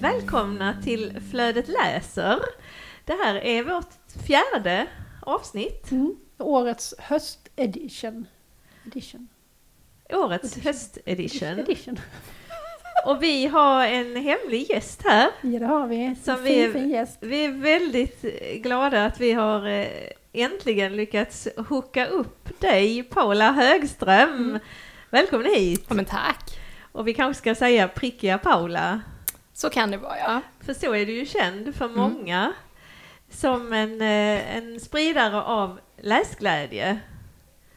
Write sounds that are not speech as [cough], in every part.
Välkomna till Flödet läser. Det här är vårt fjärde avsnitt. Mm. Årets höstedition. Edition. Årets Edition. höstedition. Edition. Och vi har en hemlig gäst här. Ja, det har vi. Som en vi fin, är- fin gäst. Vi är väldigt glada att vi har eh, äntligen lyckats hooka upp dig, Paula Högström. Mm. Välkommen hit! Ja men tack. Och vi kanske ska säga prickiga Paula. Så kan det vara ja. För så är du ju känd för Mm. många. Som en, eh, en spridare av läsglädje.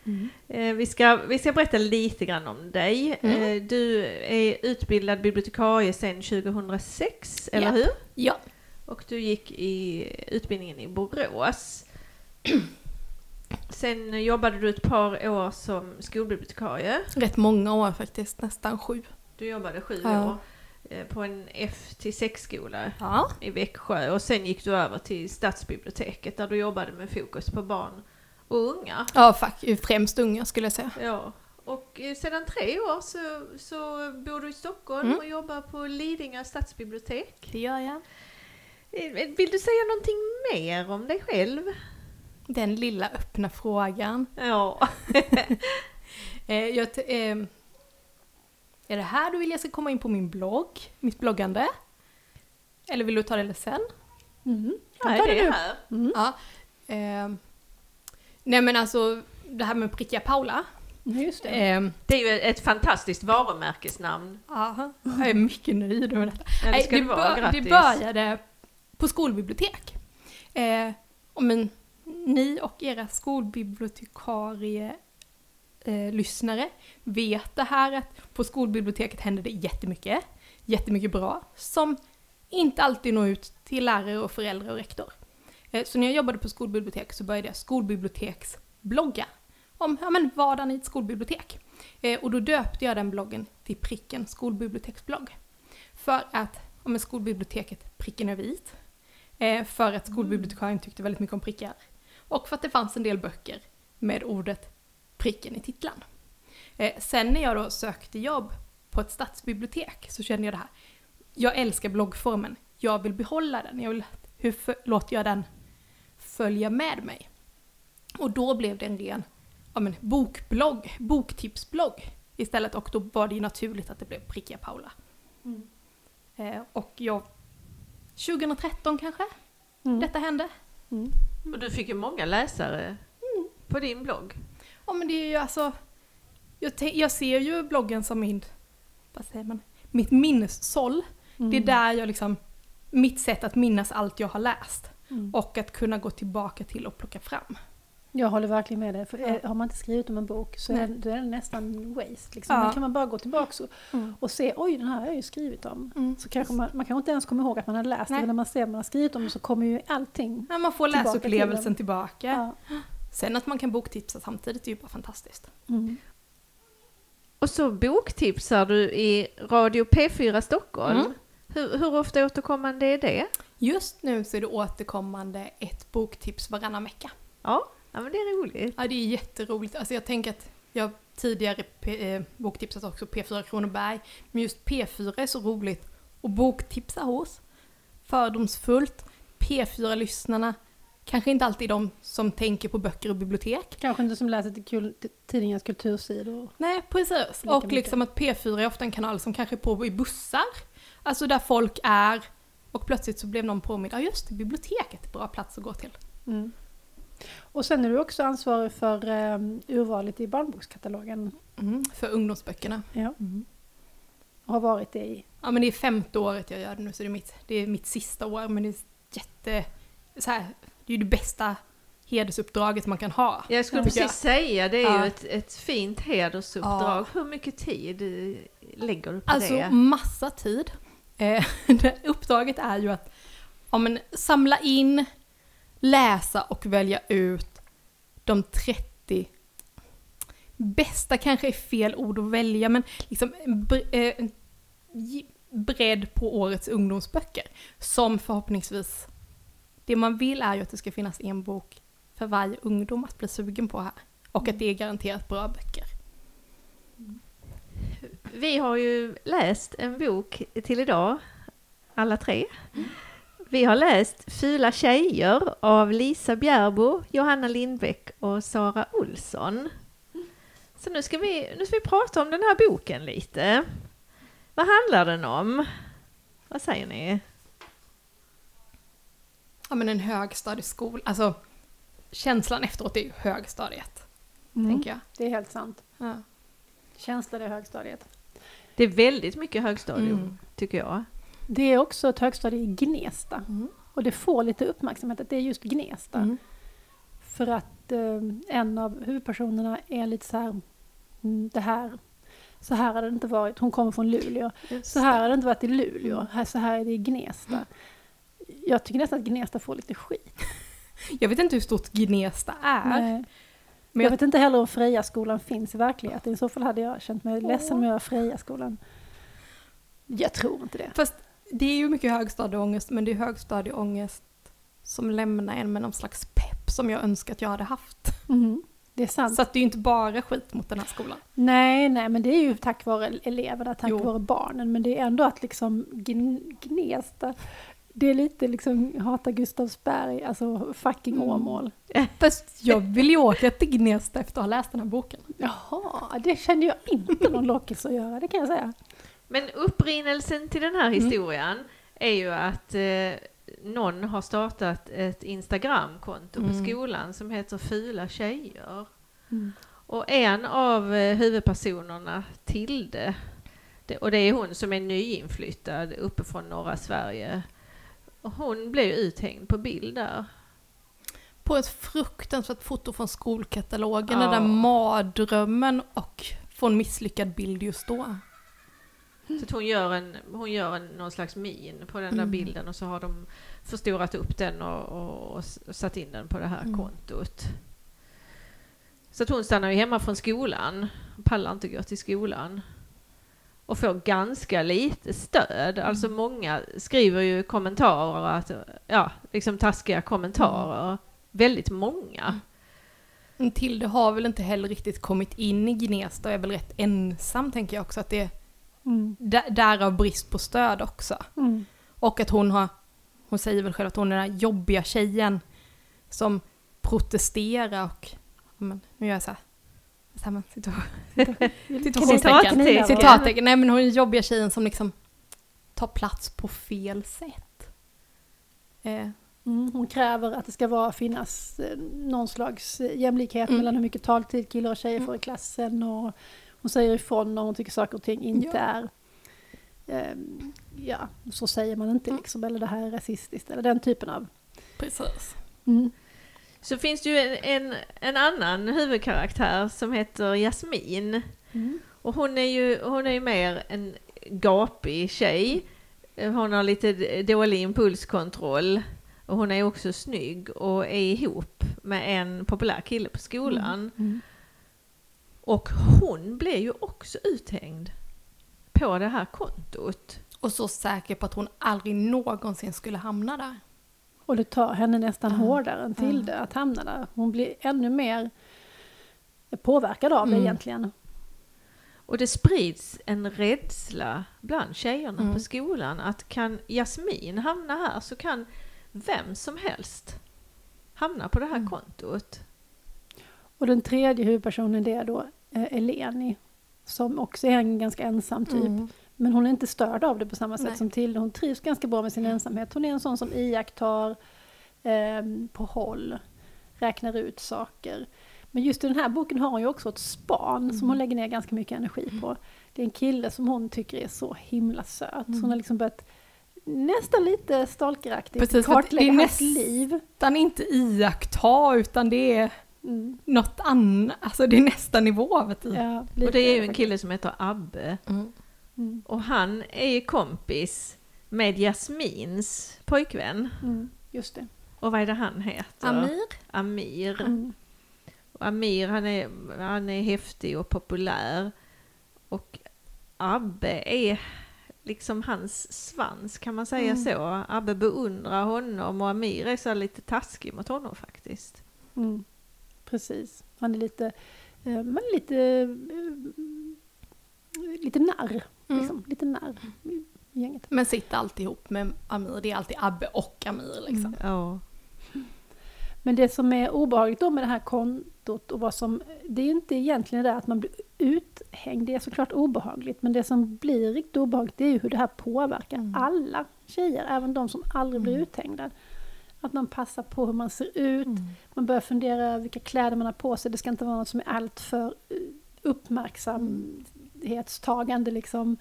Mm. Vi ska, vi ska berätta lite grann om dig. Mm. Eh, Du är utbildad bibliotekarie sedan 2006, eller Ja. hur? Ja. Och du gick i utbildningen i Borås. [clears throat] Sen jobbade du ett par år som skolbibliotekarie. Rätt många år faktiskt, nästan sju. Du jobbade sju Ja. år eh, på en F-6-skola Ja. i Växjö och sen gick du över till stadsbiblioteket där du jobbade med fokus på barn och unga. Ja, fack, främst unga skulle jag säga. Ja. Och eh, sedan tre år så, så bor du i Stockholm Mm. och jobbar på Lidingö stadsbibliotek. Det gör jag. Eh, Vill du säga någonting mer om dig själv? Den lilla öppna frågan. Ja. [laughs] Eh, jag t- eh, är det här du vill jag ska komma in på min blogg? Mitt bloggande? Eller vill du ta det sen? Mm. Jag Nej, tar det det nu. här. Mm. Ja. Nej men alltså, det här med prickiga Paula. Just det. Eh, Det är ju ett fantastiskt varumärkesnamn. aha, jag är mycket nöjd med detta. Ja, det Nej, ska det, vara. bör- det började på skolbibliotek. Eh, om en, ni och era skolbibliotekarie eh, lyssnare vet det här att på skolbiblioteket händer det jättemycket, jättemycket bra, som inte alltid når ut till lärare och föräldrar och rektor. Eh, så när jag jobbade på skolbibliotek så började jag skolbiblioteksblogga om ja, men vardagen i ett skolbibliotek. Eh, och då döpte jag den bloggen till pricken skolbiblioteksblogg. För att om en skolbiblioteket pricken över i. Eh, för att skolbibliotekarien tyckte väldigt mycket om prickar. Och för att det fanns en del böcker med ordet pricken i titlarna. Sen när jag då sökte jobb på ett stadsbibliotek så kände jag det här. Jag älskar bloggformen. Jag vill behålla den. Jag vill, hur för, låter jag den följa med mig? Och då blev det en ren ja, men, bokblogg, boktipsblogg istället. Och då var det ju naturligt att det blev prickiga Paula. Mm. Eh, och jag... 2013 kanske Mm. detta hände. Mm. Och du fick ju många läsare på din blogg. Ja men det är ju alltså... Jag, jag ser ju bloggen som min... Vad säger man? Mitt minnessåll. Mm. Det är där jag liksom... Mitt sätt att minnas allt jag har läst. Mm. Och att kunna gå tillbaka till och plocka fram. Jag håller verkligen med dig. För Ja. Har man inte skrivit om en bok så är, då är den nästan waste. Liksom. Ja. Men kan man bara gå tillbaka och, och se, oj den här har jag ju skrivit om. Mm. Så kanske man, man kanske inte ens kommer ihåg att man har läst Nej. det, men när man ser att man har skrivit om det så kommer ju allting. Ja, man får Tillbaka till läsupplevelsen den. tillbaka. Ja. Sen att man kan boktipsa samtidigt är ju bara fantastiskt. Mm. Och så boktipsar du i Radio P4 Stockholm. Mm. Hur, hur ofta återkommande är det? Just nu så är det återkommande ett boktips varannan vecka. Ja, ja men det är roligt. Ja, det är jätteroligt. Alltså jag tänker att jag tidigare eh, boktipsat också P4 Kronoberg, men just P4 är så roligt att boktipsa hos. Fördomsfullt. P4-lyssnarna kanske inte alltid de som tänker på böcker och bibliotek. Kanske inte som läser till kul, tidningens kultursidor. Nej, precis. Och mycket. liksom att P4 är ofta en kanal som kanske är på i bussar. Alltså där folk är och plötsligt så blev någon påmind, ja just det, biblioteket är bra plats att gå till. Mm. Och sen är du också ansvarig för um, urvalet i barnbokskatalogen. Mm, för ungdomsböckerna. Ja. Och har varit det i. Ja men det är femte året jag gör det nu så det är mitt, det är mitt sista år men det är jätte, så här, det är ju det bästa hedersuppdraget man kan ha. Jag skulle Ja. precis säga, det är Ja. ju ett, ett fint hedersuppdrag. Hur mycket tid eh, lägger du på Alltså det? massa tid. Eh, [laughs] uppdraget är ju att ja, men, samla in, läsa och välja ut de 30 bästa kanske är fel ord att välja men liksom eh, bredd på årets ungdomsböcker. Som förhoppningsvis, det man vill är ju att det ska finnas en bok för varje ungdom att bli sugen på här. Och att det är garanterat bra böcker. Vi har ju läst en bok till idag, alla tre. Vi har läst Fula tjejer av Lisa Bjärbo, Johanna Lindbäck och Sara Olsson. Så nu ska, vi, nu ska vi prata om den här boken lite. Vad handlar den om? Vad säger ni? Ja men en högstadieskola, alltså känslan efteråt är ju högstadiet, Mm. tänker jag. Det är helt sant. Ja. Känsla det högstadiet. Det är väldigt mycket högstadium, Mm. tycker jag. Det är också ett högstadie i Gnesta. Mm. Och det får lite uppmärksamhet att det är just Gnesta. Mm. För att eh, en av huvudpersonerna är lite så här, mm, det här, så här hade det inte varit. Hon kommer från Luleå. Så här hade det inte varit i Luleå. Här, så här är det i Gnesta. Jag tycker nästan att Gnesta får lite skit. Jag vet inte hur stort Gnesta är. Nej. Men jag jag- vet inte heller om Freja-skolan finns i verkligheten. I så fall hade jag känt mig ledsen om jag var Freja-skolan. Jag tror inte det. Fast det är ju mycket högstadieångest, men det är högstadieångest som lämnar en med någon slags pepp som jag önskar att jag hade haft. Mhm. Det är sant. Så att det är ju inte bara skit mot den här skolan. Nej, nej, men det är ju tack vare eleverna, tack Jo. vare barnen. Men det är ändå att liksom gn- Gnesta, det är lite liksom hata Gustavsberg, alltså fucking Mm. Åmål. [laughs] Fast jag vill ju åka till Gnesta efter att ha läst den här boken. Jaha, det kände jag inte någon lockelse att göra, det kan jag säga. Men upprinnelsen till den här historien är ju att eh, någon har startat ett Instagramkonto på Mm. skolan som heter Fula tjejer. Och en av eh, huvudpersonerna, Tilde, det, och det är hon som är nyinflyttad uppifrån norra Sverige. Och hon blev uthängd på bild där. På ett fruktansvärt foto från skolkatalogen, den Ja. där mardrömmen och få en misslyckad bild just då. Så hon gör, en, hon gör en, någon slags min på den där Mm. bilden och så har de förstorat upp den och, och, och satt in den på det här Mm. kontot. Så att hon stannar ju hemma från skolan, pallar inte gå till skolan. Och får ganska lite stöd. Mm. Alltså många skriver ju kommentarer, att, ja, liksom taskiga kommentarer. Väldigt många. Men Tilde har väl inte heller riktigt kommit in i Gnesta och är väl rätt ensam tänker jag också att det är Mm. där- därav brist på stöd också. Mm. Och att hon har, hon säger väl själv att hon är den här jobbiga tjejen som protesterar och, men, nu gör jag så här, och- Citationstecken. [laughs] Citattecken. citattecken, nej men hon är den jobbiga tjejen som liksom tar plats på fel sätt. Eh, Mm, hon kräver att det ska vara, finnas eh, någon slags eh, jämlikhet Mm. mellan hur mycket taltid killar och tjejer Mm. får i klassen. Och hon säger ifrån när hon tycker saker och ting inte Ja. är ehm, ja, så säger man inte Mm. liksom, eller det här är rasistiskt, eller den typen av... precis. Mm. Så finns det ju en, en, en annan huvudkaraktär som heter Jasmin. Mm. Och hon är ju, hon är ju mer en gapig tjej. Hon har lite dålig impulskontroll. Och hon är också snygg och är ihop med en populär kille på skolan. Mm. Och hon blir ju också uthängd på det här kontot. Och så säker på att hon aldrig någonsin skulle hamna där. Och det tar henne nästan Ja. hårdare än Tilde att hamna där. Hon blir ännu mer påverkad av det Mm. egentligen. Och det sprids en rädsla bland tjejerna Mm. på skolan att kan Jasmin hamna här så kan vem som helst hamna på det här Mm. kontot. Och den tredje huvudpersonen det är då eh, Eleni. Som också är en ganska ensam typ. Mm. Men hon är inte störd av det på samma sätt Nej. som Tilde. Hon trivs ganska bra med sin ensamhet. Hon är en sån som iakttar ehm, på håll, räknar ut saker. Men just i den här boken har hon ju också ett span Mm. som hon lägger ner ganska mycket energi på. Det är en kille som hon tycker är så himla söt. Så Mm. hon har liksom börjat nästan lite stalkeraktigt Precis, för att kartlägga det är hans näst- liv. Utan inte iaktta, utan det är Mm. något annat. Alltså det är nästa nivå av ett Ja, Och det är ju en kille som heter Abbe. mm. Mm. Och han är ju kompis med Jasmins pojkvän. Mm, just det. Och vad är det han heter? Amir? Amir. Mm. Och Amir han är, han är häftig och populär. Och Abbe är liksom hans svans, kan man säga Mm. så? Abbe beundrar honom och Amir är så lite taskig mot honom faktiskt. Mm. Precis. Han är lite, eh, man är lite, eh, lite narr. Mm. Liksom. Lite i gänget. Men sitter alltid ihop med Amir, det är alltid Abbe och Amir liksom. Ja. Men det som är obehagligt då med det här kontot och vad som, det är ju inte egentligen det att man blir uthängd, det är såklart obehagligt, men det som blir riktigt obehagligt det är ju hur det här påverkar Mm. alla tjejer, även de som aldrig blir Mm. uthängda. Att man passar på hur man ser ut, Mm. man börjar fundera vilka kläder man har på sig, det ska inte vara något som är allt för uppmärksamhetstagande liksom.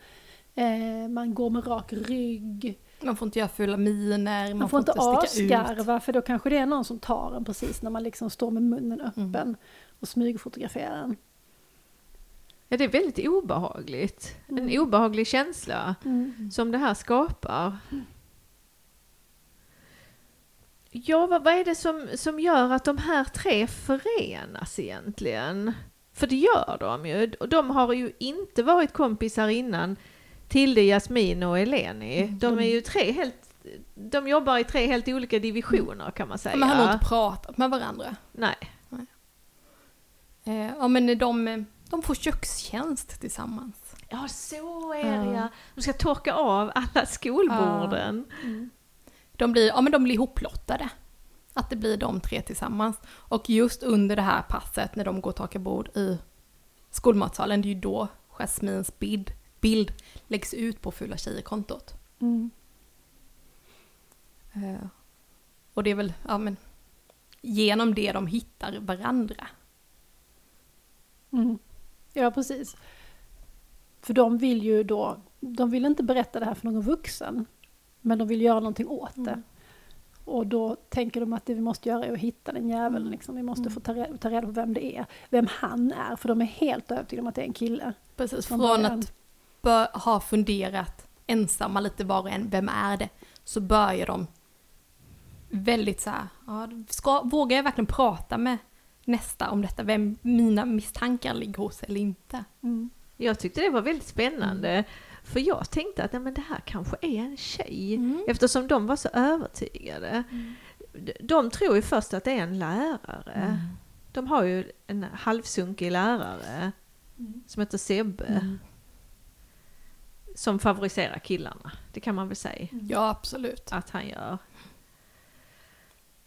Eh, man går med rak rygg. Man får inte göra fula miner, man, Man får inte sticka ut. asgarva för då kanske det är någon som tar en precis när man liksom står med munnen öppen Mm. och smygfotograferar en. ja, det är väldigt obehagligt. En Mm. obehaglig känsla som det här skapar. Ja, vad, vad är det som, som gör att de här tre förenas egentligen? För det gör de ju. De har ju inte varit kompisar innan. Tilde, Jasmin och Eleni. Mm, De är ju tre helt... De jobbar i tre helt olika divisioner kan man säga. Man har nog inte pratat med varandra. Nej. Eh, ja men de, de får kökstjänst tillsammans. Ja, så är det Ja. ja. De ska torka av alla skolborden. De blir, ja men de blir ihoplottade. Att det blir de tre tillsammans. Och just under det här passet när de går och torkar bord i skolmatsalen, det är ju då Jasmins bild, bild läggs ut på Fula tjejer-kontot. Mm. Eh, och det är väl, ja men, genom det de hittar varandra. Mm. Ja, precis. För de vill ju då, de vill inte berätta det här för någon vuxen. Men de vill göra någonting åt det. Mm. Och då tänker de att det vi måste göra är att hitta den jäveln. Mm. Liksom. Vi måste Mm. få ta reda, ta reda på vem det är. Vem han är. För de är helt övertygade om att det är en kille. Precis, Från från början. att bör, ha funderat ensamma lite var och en, vem är det? Så börjar de väldigt så här, ja, ska, vågar jag verkligen prata med nästa om detta? Vem mina misstankar ligger hos eller inte? Jag tyckte det var väldigt spännande. För jag tänkte att nej, men det här kanske är en tjej. Mm. Eftersom de var så övertygade. De- De tror ju först att det är en lärare. Mm. De har ju en halvsunkig lärare som heter Sebbe. Mm. Som favoriserar killarna. Det kan man väl säga Ja, absolut. att han gör.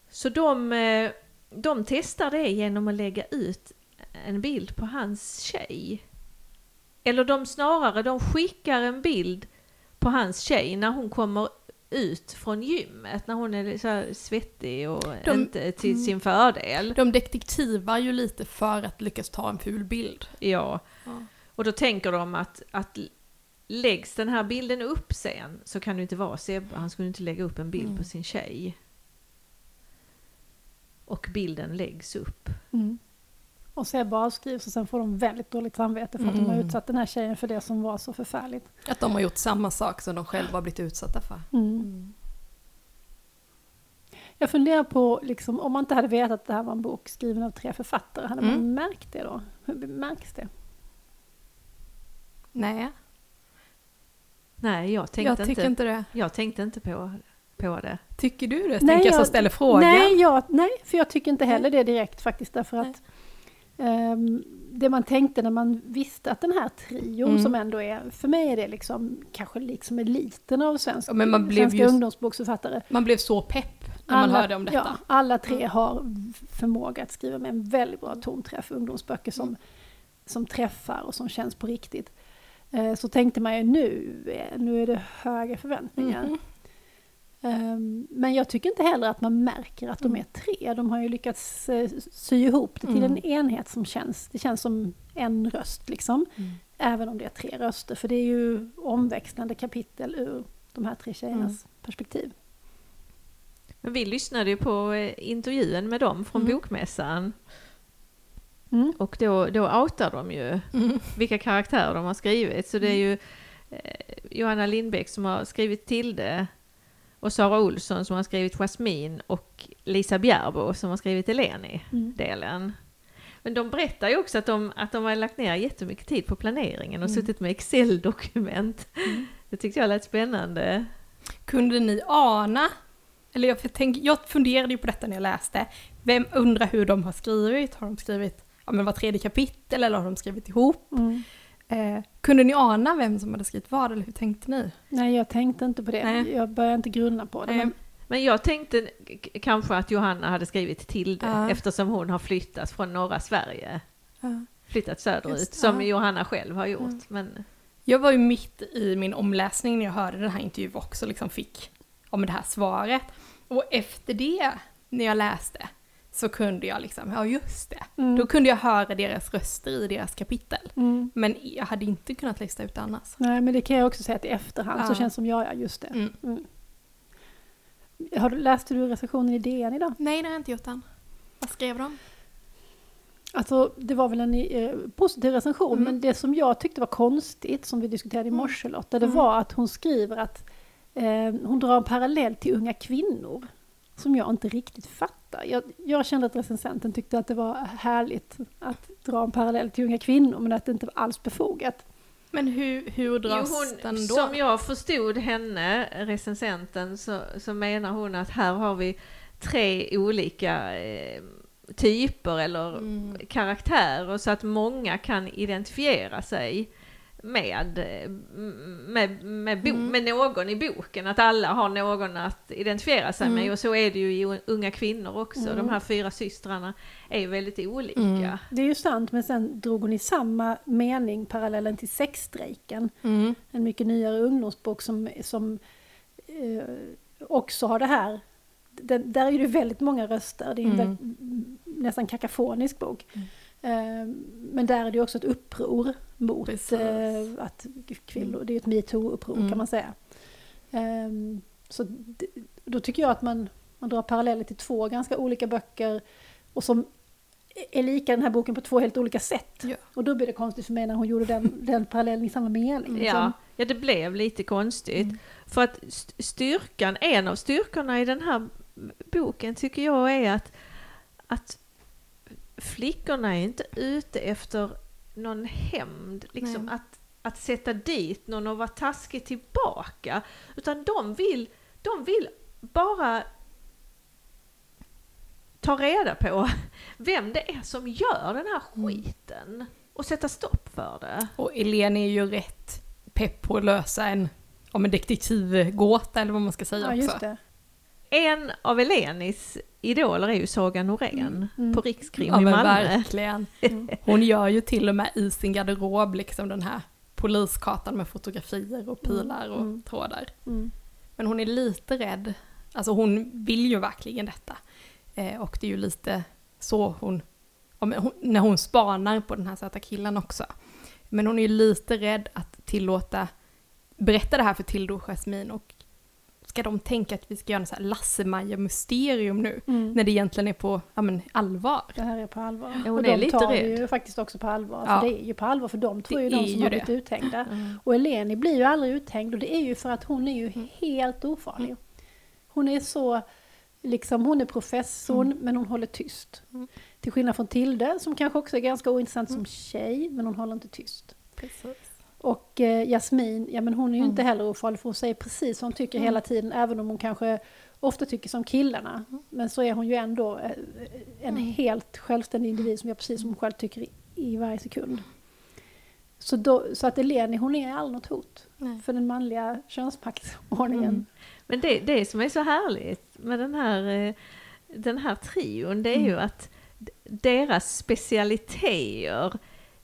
Så de, eh, de testar det genom att lägga ut en bild på hans tjej. Eller de snarare, de skickar en bild på hans tjej när hon kommer ut från gymmet, när hon är så svettig och De- inte till mm. sin fördel. De detektivar ju lite för att lyckas ta en ful bild. Ja. Ja. Och då tänker de att, att läggs den här bilden upp sen så kan det inte vara Sebbe, han skulle inte lägga upp en bild Mm. på sin tjej. Och bilden läggs upp. Mm. Och Sebbe avskrivs och sen får de väldigt dåligt samvete för att de har Mm. utsatt den här tjejen för det som var så förfärligt. Att de har gjort samma sak som de själva har blivit utsatta för. Mm. Jag funderar på, liksom, om man inte hade vetat att det här var en bok skriven av tre författare, hade man Mm. märkt det då? Hur märks det? Nej, Nej, jag jag tänkte, tycker inte, inte det. jag tänkte inte på, på det. Tycker du det? Nej, Tänker jag som jag- ställer frågan. Nej, jag, nej, för jag tycker inte heller det direkt faktiskt därför Nej. att ehm, det man tänkte när man visste att den här trion Mm. som ändå är, för mig är det liksom kanske liksom eliten av svensk, men man blev svenska just- ungdomsboksförfattare. Man blev så pepp när man hörde om detta. Ja, alla tre Mm. har förmåga att skriva med en väldigt bra tonträff, ungdomsböcker som, Mm. som träffar och som känns på riktigt. Eh, Så tänkte man ju nu, eh, nu är det höga förväntningar. Mhm. Ehm, Men jag tycker inte heller att man märker att de Mm. är tre. De har ju lyckats eh, sy ihop det till Mm. en enhet som känns, det känns som en röst liksom. Mm. Även om det är tre röster, för det är ju omväxlande kapitel ur de här tre tjejernas Mm. perspektiv. Men vi lyssnade ju på eh, intervjun med dem från Mm. bokmässan. Mm. Och då, då outar de ju Mm. vilka karaktärer de har skrivit. Så det är ju eh, Johanna Lindbäck som har skrivit Tilde och Sara Olsson som har skrivit Jasmin och Lisa Bjärbo som har skrivit Eleni-delen. Men de berättar ju också att de, att de har lagt ner jättemycket tid på planeringen och Mm. suttit med Excel-dokument Det tyckte jag lät spännande. Kunde ni ana, eller jag, tänk, jag funderade ju på detta när jag läste, vem undrar hur de har skrivit? Har de skrivit ja, men var tredje kapitel eller har de skrivit ihop? Mm. Eh, kunde ni ana vem som hade skrivit vad eller hur tänkte ni? Nej, jag tänkte inte på det. Nej. Jag började inte grunna på det. Men, Men jag tänkte kanske att Johanna hade skrivit till det Ja. eftersom hon har flyttat från norra Sverige. ja. Flyttat söderut, Just som ja. Johanna själv har gjort. Mm. Men Jag var ju mitt i min omläsning när jag hörde den här intervjun och också liksom fick om det här svaret. Och efter det, när jag läste, så kunde jag liksom, ja just det. mm, Då kunde jag höra deras röster i deras kapitel. mm. Men jag hade inte kunnat lista ut det annars. Nej, men det kan jag också säga att i efterhand så Ja. känns som jag, ja just det. Mm. Mm. Har du, läste du recensionen i DN idag? Nej, det har jag inte gjort än. Vad skrev de? Alltså det var väl en eh, positiv recension, Mm. men det som jag tyckte var konstigt, som vi diskuterade i Mm. morse Lotta, det Mm. var att hon skriver att eh, hon drar en parallell till unga kvinnor, som jag inte riktigt fattar. Jag, jag kände att recensenten tyckte att det var härligt att dra en parallell till unga kvinnor, men att det inte var alls befogat. Men hur, hur dras Jo, den hon, då? som jag förstod henne, recensenten, så, så menar hon att här har vi tre olika eh, typer eller Mm. karaktärer så att många kan identifiera sig med, eh, med, med, bo, Mm. med någon i boken, att alla har någon att identifiera sig Mm. med och så är det ju i unga kvinnor också. Mm. De här fyra systrarna är ju väldigt olika. Mm. Det är ju sant, men sen drog hon i samma mening parallellen till sexstrejken. Mm. en mycket nyare ungdomsbok som, som eh, också har det här. Den, där är det väldigt många röster, det är en Mm. nästan kakafonisk bok. Mm. Eh, men där är det också ett uppror mot Precis. eh, att kvinnor, det är ett metoo-uppror Mm. kan man säga. Eh, så då tycker jag att man, man drar paralleller till två ganska olika böcker och som är lika den här boken på två helt olika sätt. Ja. Och då blir det konstigt för mig när hon gjorde den, den parallellen i samma mening. Ja, ja, det blev lite konstigt. Mm. För att st- styrkan, en av styrkorna i den här boken tycker jag är att, att flickorna är inte ute efter någon hämnd, liksom Nej. att, att sätta dit någon och vara taskig tillbaka. Utan de vill, de vill bara ta reda på [laughs] vem det är som gör den här Mm. skiten och sätta stopp för det. Och Elene är ju rätt pepp på att lösa en, om en detektivgåta eller vad man ska säga Ja, också. En av Elenis idoler är ju Saga Norén Mm, mm. på Rikskrim Ja i Malmö. verkligen. [laughs] Mm. Hon gör ju till och med i sin garderob liksom den här poliskartan med fotografier och pilar och Mm. trådar. Mm. Men hon är lite rädd. Alltså hon vill ju verkligen detta. Eh, och det är ju lite så hon, när hon spanar på den här söta killen också. Men hon är ju lite rädd att tillåta, berätta det här för Tilde och Jasmine och ska de tänka att vi ska göra en här Lasse-Maja-mysterium nu? Mm. När det egentligen är på, ja men allvar. Det här är på allvar. Hon och är de tar det ju faktiskt också på allvar. Ja. För det är ju på allvar för de två Det är ju de som ju har det. blivit uthängda. Mm. Och Eleni blir ju aldrig uthängd och det är ju för att hon är ju Mm. helt ofarlig. Hon är så, liksom hon är professorn men hon håller tyst. Mm. Till skillnad från Tilde som kanske också är ganska ointressant Mm. som tjej men hon håller inte tyst. Precis. Och eh, Jasmin, ja men hon är ju Mm. inte heller ofarlig för hon säger precis vad hon tycker Mm. hela tiden även om hon kanske ofta tycker som killarna. Mm. Men så är hon ju ändå eh, en Mm. helt självständig individ som gör precis som hon själv tycker i, i varje sekund. Så, då, så att Eleni, hon är aldrig något hot Nej. för den manliga könsmaktsordningen. Mm. Men det, det som är så härligt med den här, eh, den här trion, det är ju Mm. att deras specialiteter,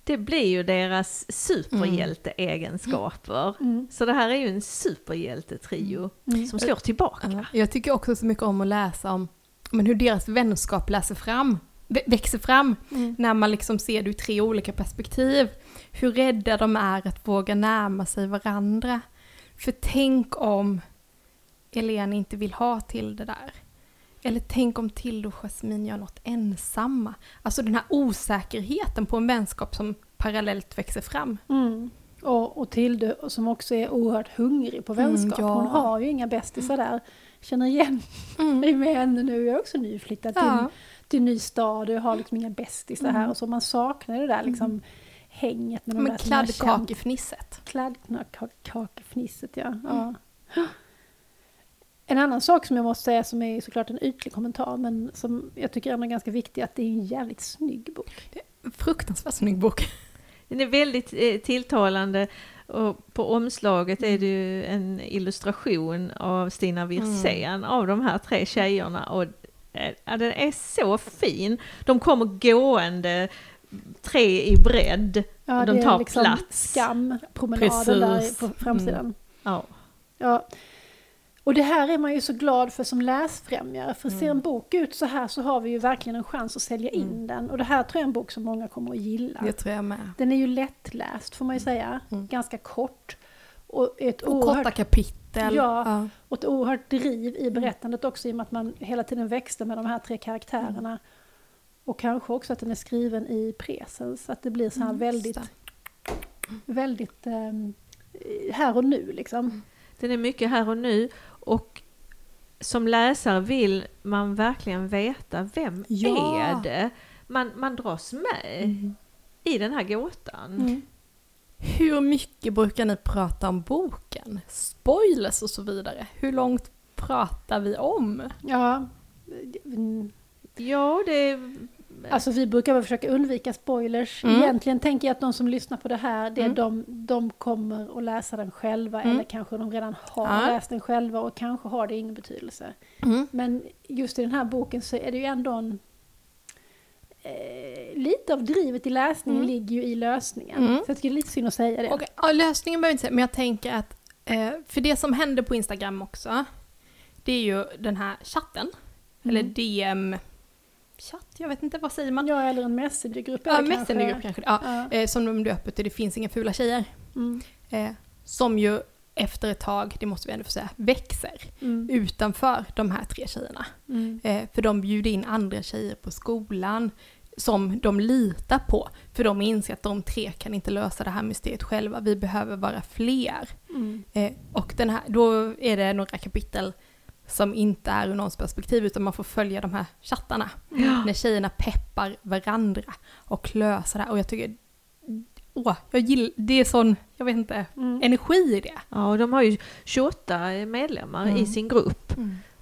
det blir ju deras superhjälteegenskaper. Mm. Så det här är ju en superhjältetrio Mm. som slår tillbaka. Ja, Jag tycker också så mycket om att läsa om men hur deras vänskap läser fram, vä- växer fram Mm. när man liksom ser det ur tre olika perspektiv. Hur rädda de är att våga närma sig varandra. För tänk om Elena inte vill ha till det där. Eller tänk om Tilde och Jasmine gör något ensamma. Alltså den här osäkerheten på en vänskap som parallellt växer fram. Mm. Och, och Tilde som också är oerhört hungrig på Mm, vänskap. ja. Hon har ju inga bästisar där. Känner igen [laughs] mig med henne nu. Jag är också nyflyttad till, Ja. till en ny stad och jag har liksom inga bästisar här. Mm. Och så man saknar det där liksom hänget. När de Men kladdkakefnisset. Kladdkakefnisset, ja. ja. En annan sak som jag måste säga som är såklart en ytlig kommentar men som jag tycker ändå är ganska viktig att det är en jävligt snygg bok. Fruktansvärt snygg bok. [laughs] Den är väldigt eh, tilltalande och på omslaget är det ju en illustration av Stina Wirsén av de här tre tjejerna och eh, den är så fin. De kommer gående tre i bredd Ja, och de det är tar liksom plats. Skampromenaden där Precis. på framsidan. Ja. Ja. Och det här är man ju så glad för som läsfrämjare. För ser en bok ut så här så har vi ju verkligen en chans att sälja in den. Och det här tror jag är en bok som många kommer att gilla. Det tror jag med. Den är ju lättläst får man ju säga. Mm. Ganska kort. Och ett Och oerhört korta kapitel. Ja. Och ett oerhört driv i berättandet också i och med att man hela tiden växte med de här tre karaktärerna. Och kanske också att den är skriven i presens, att det blir så här Mm, väldigt, väldigt ehm, här och nu liksom. Den är mycket här och nu och som läsare vill man verkligen veta vem Ja. är det? Man, man dras med Mm. i den här gåtan. Mm. Hur mycket brukar ni prata om boken? Spoilers och så vidare. Hur långt pratar vi om? Ja. Ja, det... Alltså vi brukar väl försöka undvika spoilers. Mm. Egentligen tänker jag att de som lyssnar på det här, det är Mm. de, de kommer att läsa den själva Mm. eller kanske de redan har Ja. läst den själva och kanske har det ingen betydelse. Men just i den här boken så är det ju ändå en... Eh, lite av drivet i läsningen Mm. ligger ju i lösningen. Mm. Så jag tycker det är lite synd att säga det. Och, ja, lösningen behöver jag inte säga, men jag tänker att eh, för det som händer på Instagram också, det är ju den här chatten, eller Mm. DM chatt, jag vet inte, vad säger man? Ja, eller en messengergrupp. Ja, Messengergrupp kanske. Ja, Ja. eh, som de döper till Det finns inga fula tjejer. Mm. Eh, som ju efter ett tag, det måste vi ändå få säga, växer Mm. utanför de här tre tjejerna. Mm. Eh, för de bjuder in andra tjejer på skolan som de litar på. För de inser att de tre kan inte lösa det här mysteriet själva, vi behöver vara fler. Mm. Eh, och den här, då är det några kapitel som inte är ur någons perspektiv utan man får följa de här chattarna. Ja. När tjejerna peppar varandra och löser det här. Och jag tycker, åh, jag gillar, det är sån, jag vet inte, Mm. energi i det. Ja, och de har ju 28 medlemmar Mm. i sin grupp.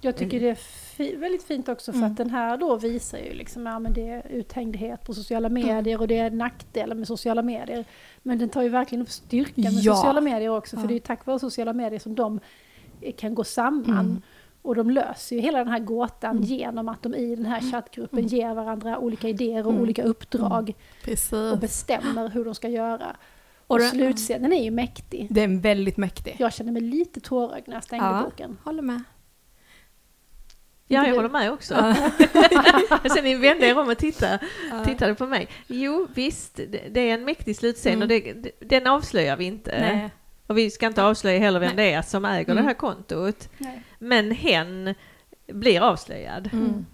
Jag tycker det är fi- väldigt fint också för Mm. att den här då visar ju liksom, ja men det är uthängdhet på sociala medier och det är nackdelar med sociala medier. Men den tar ju verkligen upp styrkan med Ja. sociala medier också för Ja. det är ju tack vare sociala medier som de kan gå samman. Mm. Och de löser ju hela den här gåtan Mm. genom att de i den här chattgruppen Mm. ger varandra olika idéer och Mm. olika uppdrag Precis. och bestämmer hur de ska göra. Och Och den- slutscenen är ju mäktig. Det är väldigt mäktig. Jag känner mig lite tårögd när jag stängde Ja. boken. Håller med. Ja, jag du? håller med också. [laughs] Sen ni vände er om och tittade, tittade på mig. Jo, visst, det, är en mäktig slutscen Mm. och det, den avslöjar vi inte. Nej. Och vi ska inte avslöja heller vem Nej. det är som äger Mm. det här kontot. Nej. Men hen blir avslöjad. Mm.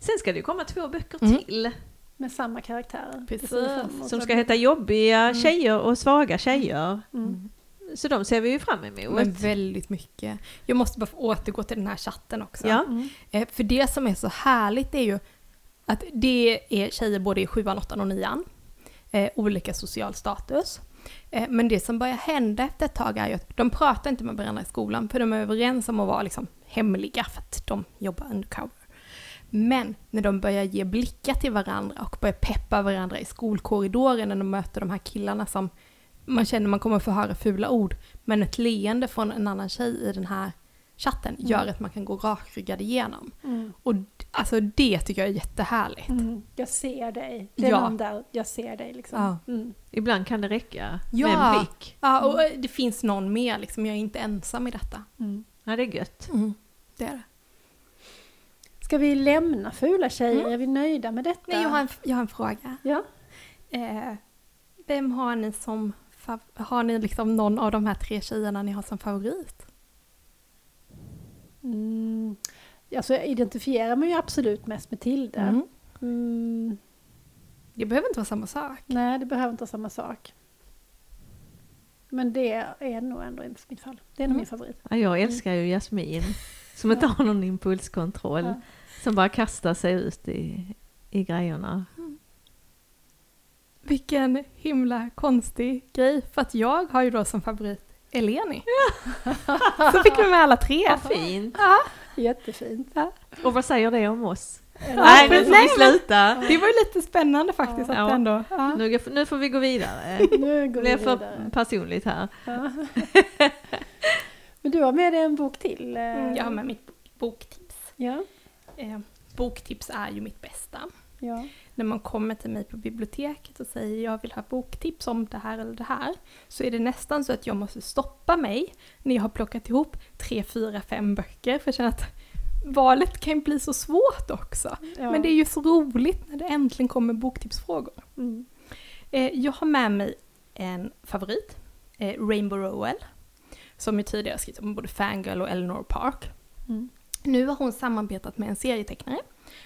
Sen ska det ju komma två böcker Mm. till Med samma karaktärer. Precis. Emot. som ska heta Jobbiga Mm. tjejer och svaga tjejer. Mm. Så de ser vi ju fram emot. Men väldigt mycket. Jag måste bara få återgå till den här chatten också. Ja. Mm. Eh, för det som är så härligt är ju att det är tjejer både i sjuan, åttan och nian. Eh, olika social status. Eh, men det som börjar hända efter ett tag är ju att de pratar inte med varandra i skolan för de är överens om att vara liksom hemliga för att de jobbar undercover. Men när de börjar ge blickar till varandra och börjar peppa varandra i skolkorridoren när de möter de här killarna som man känner man kommer få höra fula ord. Men ett leende från en annan tjej i den här chatten gör att man kan gå rakryggad igenom. Mm. Och alltså det tycker jag är jättehärligt. Mm. Jag ser dig. Det är Ja. någon där, jag ser dig liksom. Ja. Mm. Ibland kan det räcka Ja. med en blick. Ja, och eh, det finns någon mer liksom, jag är inte ensam i detta. Mm. Ja, det är gött. Det är det. Ska vi lämna fula tjejer? Mm. Är vi nöjda med detta? Nej, jag har en, jag har en fråga. Ja. Eh, vem har ni som, har ni liksom någon av de här tre tjejerna ni har som favorit? Mm. Alltså jag identifierar mig ju absolut mest med Tilde. Mm. Mm. Det behöver inte vara samma sak. Nej, det behöver inte vara samma sak. Men det är nog ändå inte mitt fall. Det är nog Mm. min favorit. Ja, jag älskar ju Jasmin som inte har någon impulskontroll. Ja. Som bara kastar sig ut i, i grejerna. Vilken himla konstig grej. För att jag har ju då som favorit Eleni. [laughs] Så fick vi med alla tre. Vad fint. Ja, Jättefint. Och vad säger det om oss? Ja, Nej, nu får nej, vi men- sluta. det var ju lite spännande faktiskt att Ja. ändå... Ja. Nu, nu får vi gå vidare. Nu Det går vi blir för vidare. personligt här. Ja. [laughs] Men du har med dig en bok till. eh, Mm, Jag har med mitt boktips. Ja, Eh, boktips är ju mitt bästa. ja. När man kommer till mig på biblioteket och säger jag vill ha boktips om det här eller det här. Så är det nästan så att jag måste stoppa mig när jag har plockat ihop tre, fyra, fem böcker. För jag känner att valet kan bli så svårt också. ja. Men det är ju så roligt när det äntligen kommer boktipsfrågor. Mm. Eh, jag har med mig en favorit, eh, Rainbow Rowell, som ju tidigare skrivit om både Fangirl och Eleanor Park. Mm. Nu har hon samarbetat med en serietecknare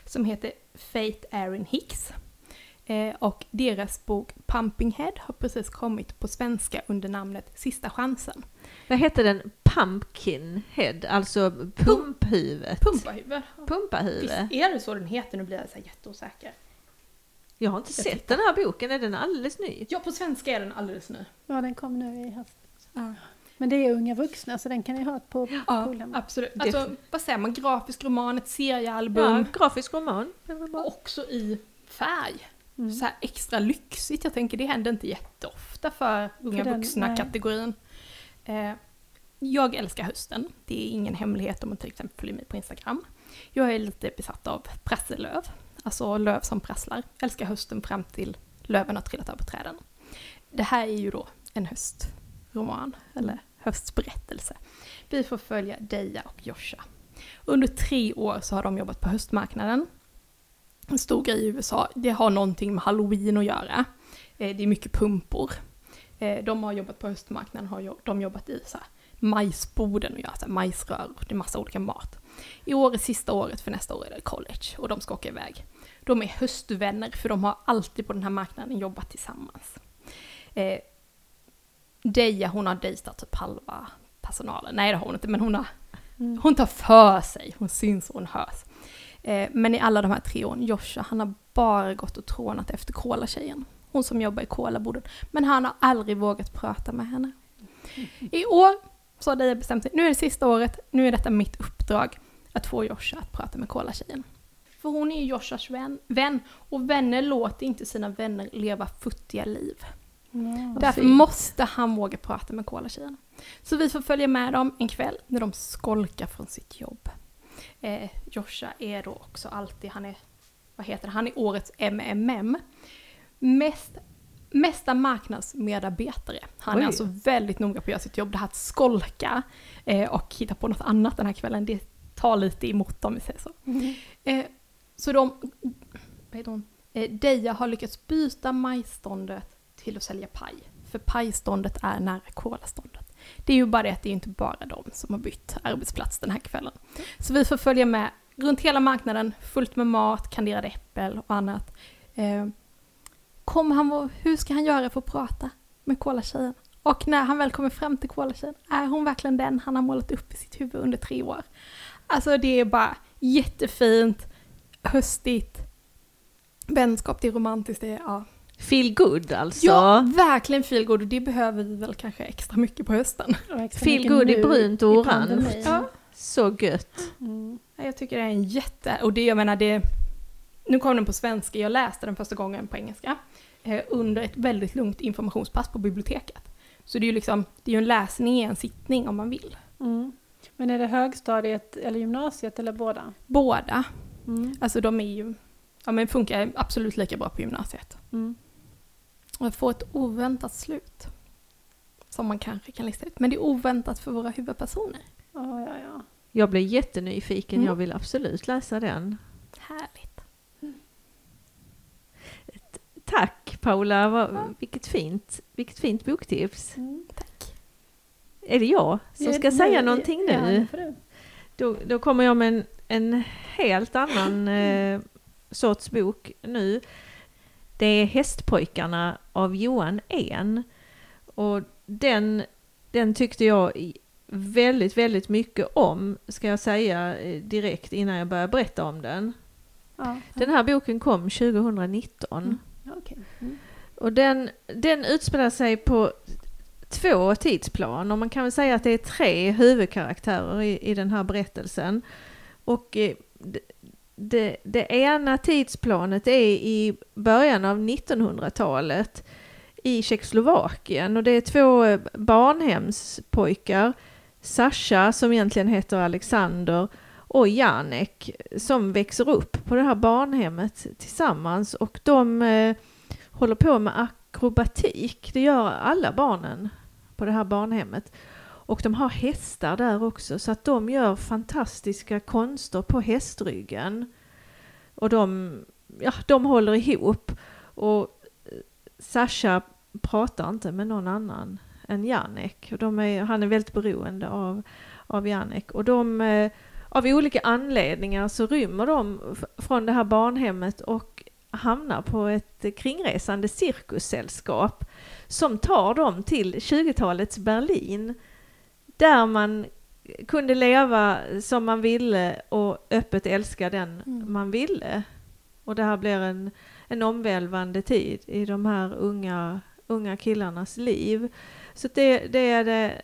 som heter Faith Erin Hicks. Eh, och deras bok Pumping Head har precis kommit på svenska under namnet Sista chansen. Vad hette den? Pumpkin head, alltså pumphuvudet. Pumpahuvud. Visst Pumpahuvud. är det så den heter? Nu blir jag så här jätteosäker. Jag har inte Jag sett tittar. den här boken, är den alldeles ny? Ja, på svenska är den alldeles ny. ja, den kom nu i höst. Ja. Men det är unga vuxna så den kan ni ha på Ja, skolan. absolut. Det- Alltså, vad säger man? Grafisk roman, ett seriealbum. Ja, grafisk roman. Och också i färg. Mm. Så här extra lyxigt. Jag tänker det händer inte jätteofta för unga den, vuxna-kategorin. Eh, jag älskar hösten. Det är ingen hemlighet om man till exempel följer mig på Instagram. Jag är lite besatt av prasselöv. Alltså löv som prasslar. Älskar hösten fram till löven har trillat av på träden. Det här är ju då en höstroman, eller höstberättelse. Vi får följa Deja och Josha. Under tre år så har de jobbat på höstmarknaden. En stor grej i USA. Det har någonting med halloween att göra. Eh, det är mycket pumpor. Eh, de har jobbat på höstmarknaden, har de jobbat i så här majsboden och gör så här majsrör. Det är massa olika mat. I år är sista året, för nästa år är det college och de ska åka iväg. De är höstvänner för de har alltid på den här marknaden jobbat tillsammans. Eh, Deja, hon har dejtat typ halva personalen. Nej det har hon inte, men hon har Mm. hon tar för sig, hon syns och hon hörs. Eh, men i alla de här tre åren, Joshua, han har bara gått och trånat efter Cola-tjejen. Hon som jobbar i Cola-boden. Men han har aldrig vågat prata med henne. I år så har Deja bestämt sig, nu är det sista året, nu är detta mitt uppdrag. Att få Joshua att prata med Cola-tjejen. För hon är ju Joshuas vän, vän, och vänner låter inte sina vänner leva futtiga liv. Ja. Därför måste han våga prata med Cola-tjejerna. Så vi får följa med dem en kväll när de skolkar från sitt jobb. Eh, Joshua är då också alltid, han är, vad heter det, han är årets MMM. Mest, mesta marknadsmedarbetare. Han Oj. är alltså väldigt noga på att göra sitt jobb. Det här att skolka eh, och hitta på något annat den här kvällen, det tar lite emot dem, vi säger så. Mm. Eh, så de, vad heter hon? Eh, Deja har lyckats byta majståndet till att sälja paj. För pajståndet är nära kolaståndet. Det är ju bara det att det är inte bara de som har bytt arbetsplats den här kvällen. Så vi får följa med runt hela marknaden, fullt med mat, kanderade äppel och annat. Eh, kommer han, vara- hur ska han göra för att prata med kolatjejen? Och när han väl kommer fram till kolatjejen, är hon verkligen den han har målat upp i sitt huvud under tre år? Alltså det är bara jättefint, höstigt, vänskap, det är romantiskt, det är ja. Feel good alltså. Ja, verkligen feelgood och det behöver vi väl kanske extra mycket på hösten. Feel good i brunt och orange. Ja. Så gött. Mm. Ja, Jag tycker det är en jätte... Och det, jag menar det... Nu kom den på svenska, jag läste den första gången på engelska. Eh, under ett väldigt lugnt informationspass på biblioteket. Så det är ju liksom, det är ju en läsning i en sittning om man vill. Mm. Men är det högstadiet eller gymnasiet eller båda? Båda, Mm. alltså de är ju... Ja men funkar absolut lika bra på gymnasiet. Mm. Och jag får ett oväntat slut. Som man kanske kan lista ut. Men det är oväntat för våra huvudpersoner. Ja, ja, ja. Jag blev jättenyfiken, Mm. jag vill absolut läsa den. Härligt. Tack Paula, vad, vilket, fint, vilket fint boktips. Mm. Tack. Är det jag som ska Ja, säga nu- någonting Ja, nu? du. Då, då kommer jag med en, en helt annan [laughs] eh, sorts bok nu. Det är Hästpojkarna av Johan En. Och den, den tyckte jag väldigt, väldigt mycket om, ska jag säga eh, direkt innan jag börjar berätta om den. Ja, Den här boken kom 2019. Mm. okej. Mm. Och den, den utspelar sig på två tidsplan och man kan väl säga att det är tre huvudkaraktärer i, i den här berättelsen. Och eh, det, det, ena tidsplanet är i början av 1900-talet i Tjeckoslovakien och det är två eh, barnhemspojkar, Sasha som egentligen heter Alexander och Janek som växer upp på det här barnhemmet tillsammans och de eh, håller på med akrobatik. Det gör alla barnen på det här barnhemmet. Och de har hästar där också så att de gör fantastiska konster på hästryggen. Och de, ja, de håller ihop. Och eh, Sasha pratar inte med någon annan än Janek. Och de är, han är väldigt beroende av, av Janek. Och de, eh, av olika anledningar så rymmer de från det här barnhemmet och hamnar på ett kringresande cirkussällskap som tar dem till 20-talets Berlin där man kunde leva som man ville och öppet älska den mm. man ville. Och det här blir en, en omvälvande tid i de här unga, unga killarnas liv. Så det, det är det,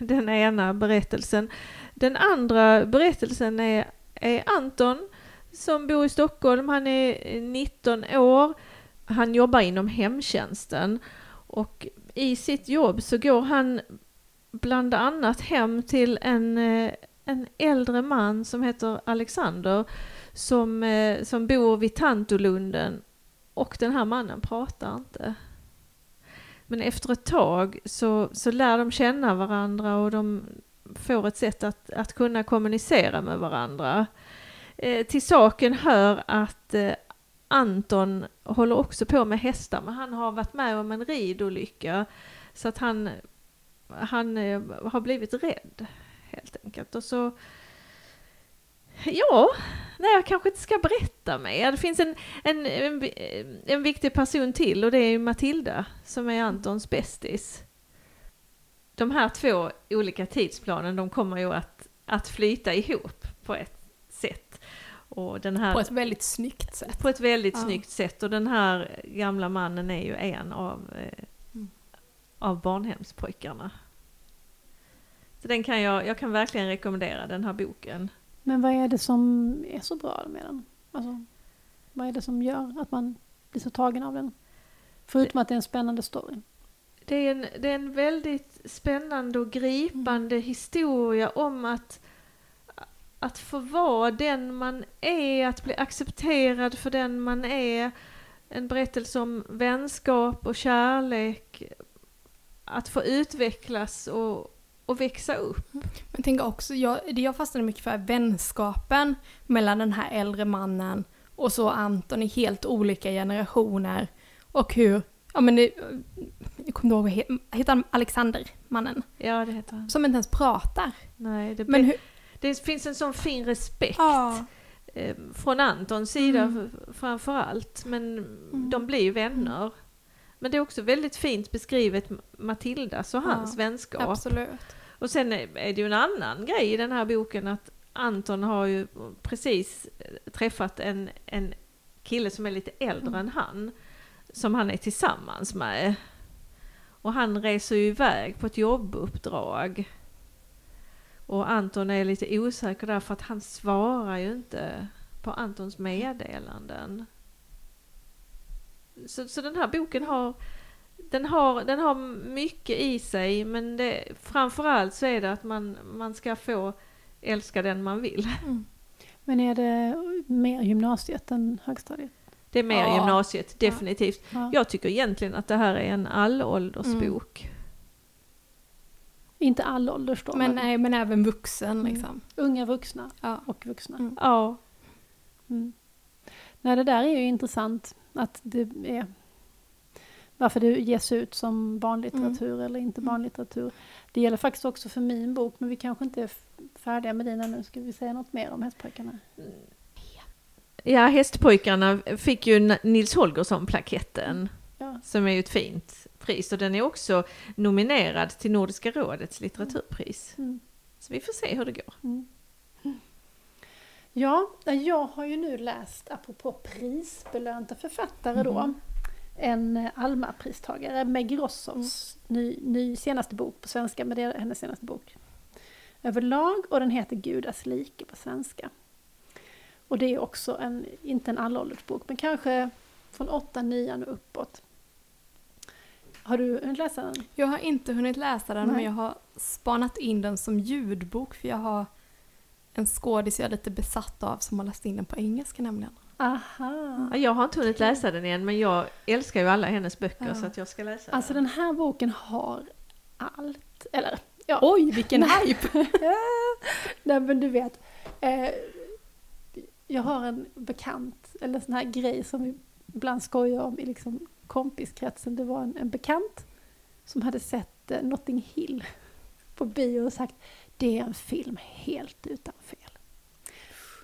den ena berättelsen. Den andra berättelsen är, är Anton som bor i Stockholm. Han är 19 år. Han jobbar inom hemtjänsten och i sitt jobb så går han bland annat hem till en, eh, en äldre man som heter Alexander som, eh, som bor vid Tantolunden och den här mannen pratar inte. Men efter ett tag så, så lär de känna varandra och de får ett sätt att, att kunna kommunicera med varandra. Eh, till saken hör att eh, Anton håller också på med hästar men han har varit med om en ridolycka så att han, han eh, har blivit rädd helt enkelt. Och så Ja, nej jag kanske inte ska berätta mer. Det finns en, en, en, en viktig person till och det är Matilda som är Antons bästis. De här två olika tidsplanen de kommer ju att, att flyta ihop på ett sätt. Och den här, på ett väldigt snyggt sätt. På ett väldigt ja. snyggt sätt och den här gamla mannen är ju en av, eh. Av barnhemspojkarna. Så den kan jag, jag kan verkligen rekommendera den här boken. Men vad är det som är så bra med den? Alltså, vad är det som gör att man blir så tagen av den? Förutom det, att det är en spännande story. Det är en, det är en väldigt spännande och gripande mm. historia om att att få vara den man är, att bli accepterad för den man är. En berättelse om vänskap och kärlek. Att få utvecklas och, och växa upp. Men tänk också, jag, det jag fastnade mycket för är vänskapen mellan den här äldre mannen och så Anton i helt olika generationer. Och hur, ja men det, jag kommer ihåg, heter han Alexander, mannen? Ja det heter han. Som inte ens pratar. Nej, det men hur, det finns en sån fin respekt. Ja. Eh, från Antons sida mm. framför allt. Men mm. de blir ju vänner. Men det är också väldigt fint beskrivet Matildas och hans ja, vänskap. Absolut. Och sen är det ju en annan grej i den här boken att Anton har ju precis träffat en, en kille som är lite äldre mm. än han. Som han är tillsammans med. Och han reser ju iväg på ett jobbuppdrag. Och Anton är lite osäker där för att han svarar ju inte på Antons meddelanden. Så, så den här boken har den har, den har mycket i sig men det, framförallt så är det att man, man ska få älska den man vill. Mm. Men är det mer gymnasiet än högstadiet? Det är mer ja. gymnasiet, definitivt. Ja. Jag tycker egentligen att det här är en allåldersbok. Mm. Inte all ålders då. Men, nej, men även vuxen mm. liksom. Unga vuxna ja. och vuxna. Mm. Ja. Mm. Nej, det där är ju intressant att det är varför det ges ut som barnlitteratur mm. eller inte mm. barnlitteratur. Det gäller faktiskt också för min bok, men vi kanske inte är färdiga med din ännu. Ska vi säga något mer om Hästpojkarna? Ja, Hästpojkarna fick ju Nils Holgersson-plaketten, ja. som är ju ett fint pris och den är också nominerad till Nordiska rådets litteraturpris. Mm. Så vi får se hur det går. Mm. Ja, jag har ju nu läst, apropå prisbelönta författare då, en eh, Alma-pristagare, Meg Rossows ny, ny senaste bok på svenska, men det är hennes senaste bok överlag och den heter Gudas like på svenska. Och det är också en, inte en allåldersbok, men kanske från 8 9 och uppåt. Har du hunnit läsa den? Jag har inte hunnit läsa den Nej. men jag har spanat in den som ljudbok för jag har en skådis jag är lite besatt av som har läst in den på engelska nämligen. Aha! Ja, Jag har inte hunnit läsa den igen men jag älskar ju alla hennes böcker Ja. så att jag ska läsa Alltså den. den här boken har allt. Eller ja, Oj vilken hype! [laughs] Nej men du vet. Eh, jag har en bekant, eller en sån här grej som vi ibland skojar om i liksom kompiskretsen. Det var en, en bekant som hade sett eh, Notting Hill på bio och sagt det är en film helt utan fel.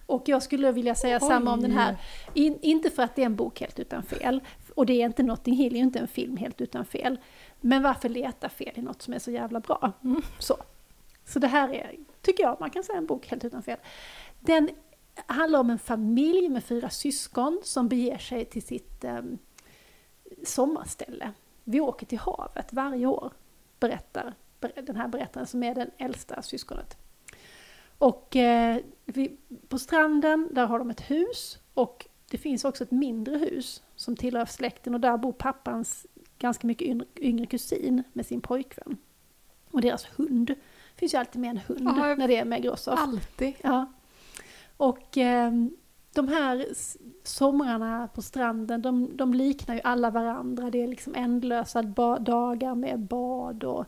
Och jag skulle vilja säga samma om den här. In, inte för att det är en bok helt utan fel. Och det är inte Notting Hill, är ju inte en film helt utan fel. Men varför leta fel i något som är så jävla bra? Mm. Så. så det här är, tycker jag, man kan säga en bok helt utan fel. Den handlar om en familj med fyra syskon som beger sig till sitt eh, sommarställe. Vi åker till havet varje år, berättar ber- den här berättaren som är den äldsta syskonet. Och eh, vi, på stranden, där har de ett hus och det finns också ett mindre hus som tillhör släkten och där bor pappans ganska mycket yngre, yngre kusin med sin pojkvän. Och deras hund. Det finns ju alltid med en hund jag- när det är med Grossoff. Alltid. Ja. Och ehm, de här somrarna på stranden, de, de liknar ju alla varandra. Det är liksom ändlösa dagar med bad och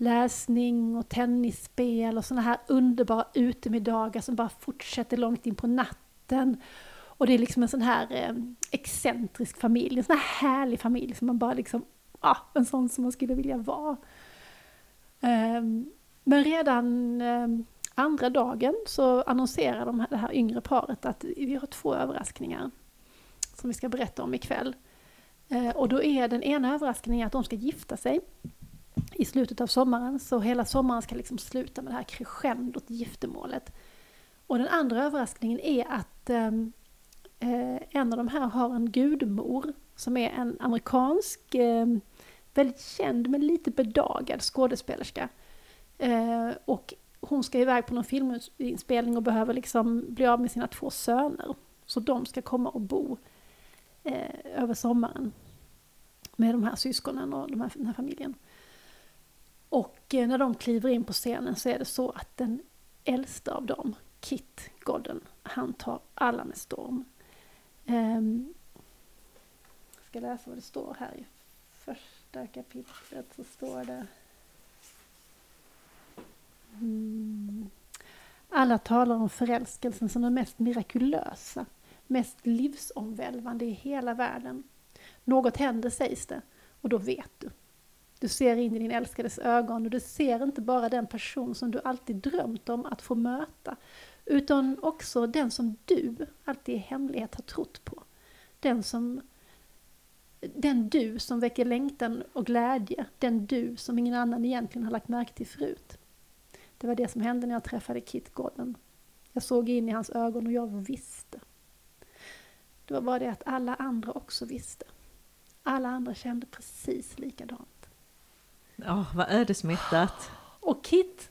läsning och tennisspel och såna här underbara utemiddagar som bara fortsätter långt in på natten. Och det är liksom en sån här eh, excentrisk familj, en sån här härlig familj som man bara liksom, ja, en sån som man skulle vilja vara. Ehm, men redan ehm, andra dagen så annonserar de här, det här yngre paret att vi har två överraskningar som vi ska berätta om ikväll. Eh, och då är den ena överraskningen att de ska gifta sig i slutet av sommaren, så hela sommaren ska liksom sluta med det här crescendot, giftermålet. Och den andra överraskningen är att ehm, eh, en av de här har en gudmor som är en amerikansk, eh, väldigt känd men lite bedagad skådespelerska. Eh, och hon ska iväg på någon filminspelning och behöver liksom bli av med sina två söner. Så de ska komma och bo eh, över sommaren med de här syskonen och de här, den här familjen. Och eh, när de kliver in på scenen så är det så att den äldsta av dem, Kit Godden, han tar alla med storm. Ehm, jag ska läsa vad det står här i första kapitlet så står det Mm. Alla talar om förälskelsen som den mest mirakulösa, mest livsomvälvande i hela världen. Något händer sägs det, och då vet du. Du ser in i din älskades ögon och du ser inte bara den person som du alltid drömt om att få möta, utan också den som du alltid i hemlighet har trott på. Den som den du som väcker längtan och glädje, den du som ingen annan egentligen har lagt märke till förut. Det var det som hände när jag träffade Kit Gordon. Jag såg in i hans ögon och jag visste. Det var bara det att alla andra också visste. Alla andra kände precis likadant. Ja, vad ödesmättat. Och Kit,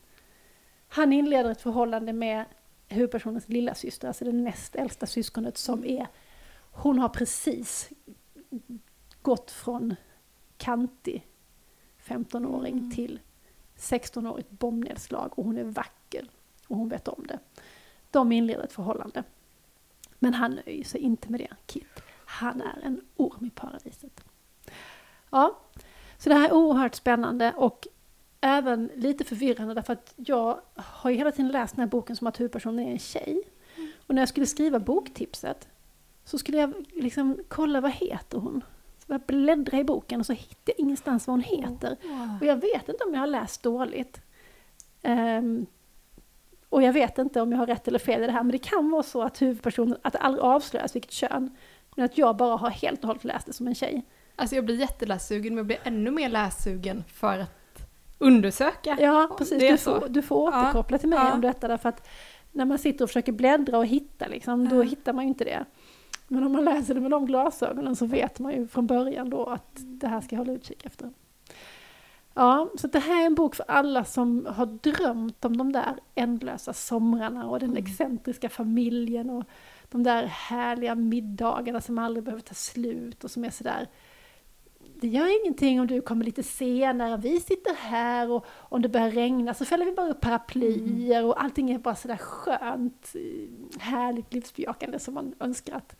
han inleder ett förhållande med huvudpersonens lilla syster, alltså det näst äldsta syskonet som är, hon har precis gått från kantig 15-åring Mm. till 16-årigt bombnedslag och hon är vacker och hon vet om det. De inleder ett förhållande. Men han nöjer sig inte med det, Kit. Han är en orm i paradiset. Ja, så det här är oerhört spännande och även lite förvirrande därför att jag har ju hela tiden läst den här boken som att huvudpersonen är en tjej. Och när jag skulle skriva boktipset så skulle jag liksom kolla vad heter hon? Så jag bläddra i boken och så hittade jag ingenstans vad hon heter. Och jag vet inte om jag har läst dåligt. Ehm, och jag vet inte om jag har rätt eller fel i det här, men det kan vara så att huvudpersonen, att det aldrig avslöjas vilket kön. Men att jag bara har helt och hållet läst det som en tjej. Alltså jag blir jättelässugen men jag blir ännu mer lässugen för att undersöka. Ja, precis. Du får, du får återkoppla till mig ja. om detta därför att när man sitter och försöker bläddra och hitta liksom, då hittar man ju inte det. Men om man läser det med de glasögonen så vet man ju från början då att det här ska jag hålla utkik efter. Ja, så det här är en bok för alla som har drömt om de där ändlösa somrarna och den Mm. excentriska familjen och de där härliga middagarna som aldrig behöver ta slut och som är sådär det gör ingenting om du kommer lite senare, vi sitter här och om det börjar regna så fäller vi bara upp paraplyer och allting är bara sådär skönt, härligt livsbejakande som man önskar att,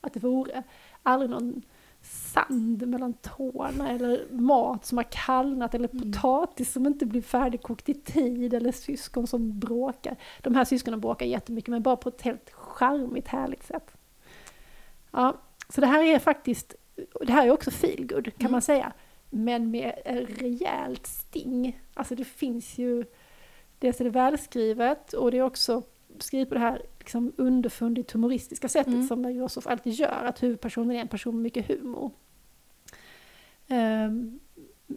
att det vore. Aldrig någon sand mellan tårna eller mat som har kallnat eller Mm. potatis som inte blir färdigkokt i tid eller syskon som bråkar. De här syskonen bråkar jättemycket men bara på ett helt charmigt härligt sätt. Ja, så det här är faktiskt, det här är också feelgood kan Mm. man säga, men med ett rejält sting. Alltså det finns ju, dels är det välskrivet och det är också skrivet på det här liksom underfundigt humoristiska sättet Mm. som Josef alltid gör, att huvudpersonen är en person med mycket humor. Ehm,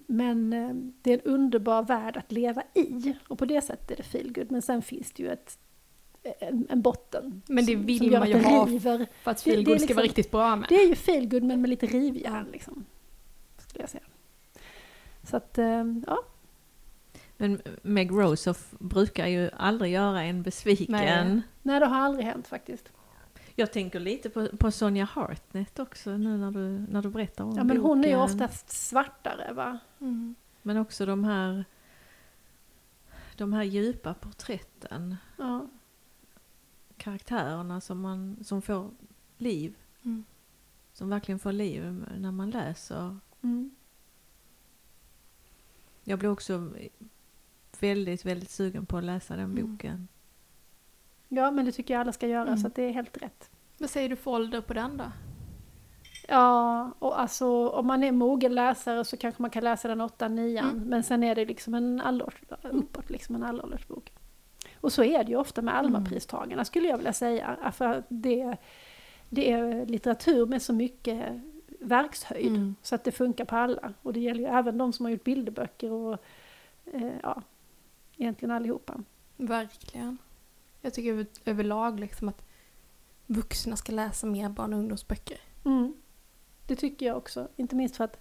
men eh, det är en underbar värld att leva i och på det sättet är det feelgood. Men sen finns det ju ett, en, en botten. Men det som- vill som gör man att ju ha river. För att feelgood ska vara liksom- riktigt bra med. Det är ju feelgood men med lite rivjärn liksom. Skulle jag säga. Så att, eh, ja. Men Meg Rosoff brukar ju aldrig göra en besviken. Nej. Nej, det har aldrig hänt faktiskt. Jag tänker lite på, på Sonja Hartnett också nu när du, när du berättar om Ja, men hon är ju boken. oftast svartare va? Mm. Men också de här, de här djupa porträtten. Ja. Karaktärerna som, man, som får liv. Mm. Som verkligen får liv när man läser. Mm. Jag blev också väldigt, väldigt sugen på att läsa den Mm. boken. ja, men det tycker jag alla ska göra Mm. så att det är helt rätt. Vad säger du för ålder på den då? Ja, och alltså om man är mogen läsare så kanske man kan läsa den 8-9 Mm. men sen är det liksom en allårs, uppåt liksom en allårsbok. Och så är det ju ofta med Alma-pristagarna skulle jag vilja säga. För det, det är litteratur med så mycket verkshöjd Mm. så att det funkar på alla. Och det gäller ju även de som har gjort bilderböcker och eh, ja, egentligen allihopa. Verkligen. Jag tycker över, överlag liksom att vuxna ska läsa mer barn och ungdomsböcker. Mm. Det tycker jag också, inte minst för att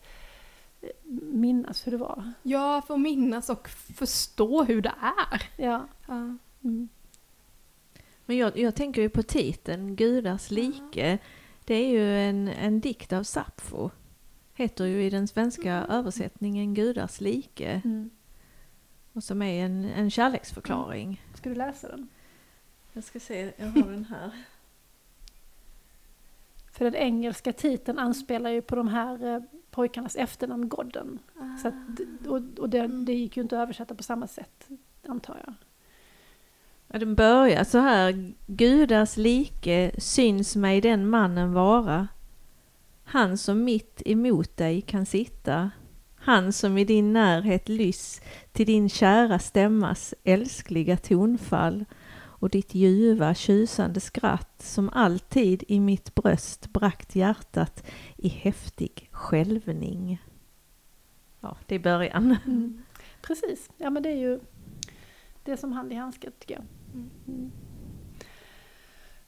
eh, minnas hur det var. Ja, för att minnas och förstå hur det är. Ja. Ja. Mm. Men jag, jag tänker ju på titeln, Gudars like. Det är ju en, en dikt av Sappho. Heter ju i den svenska översättningen Gudars like. Mm. Och som är en, en kärleksförklaring. Ska du läsa den? Jag ska se, jag har den här. [laughs] För den engelska titeln anspelar ju på de här eh, pojkarnas efternamn Godden. Så att, och och det, det gick ju inte att översätta på samma sätt, antar jag. Ja, den börjar så här. Gudars like syns mig den mannen vara. Han som mitt emot dig kan sitta. Han som i din närhet lyss till din kära stämmas älskliga tonfall och ditt ljuva tjusande skratt som alltid i mitt bröst bragt hjärtat i häftig skälvning. Ja, det är början. Mm. Precis, ja men det är ju det är som hand i handske tycker jag. Mm.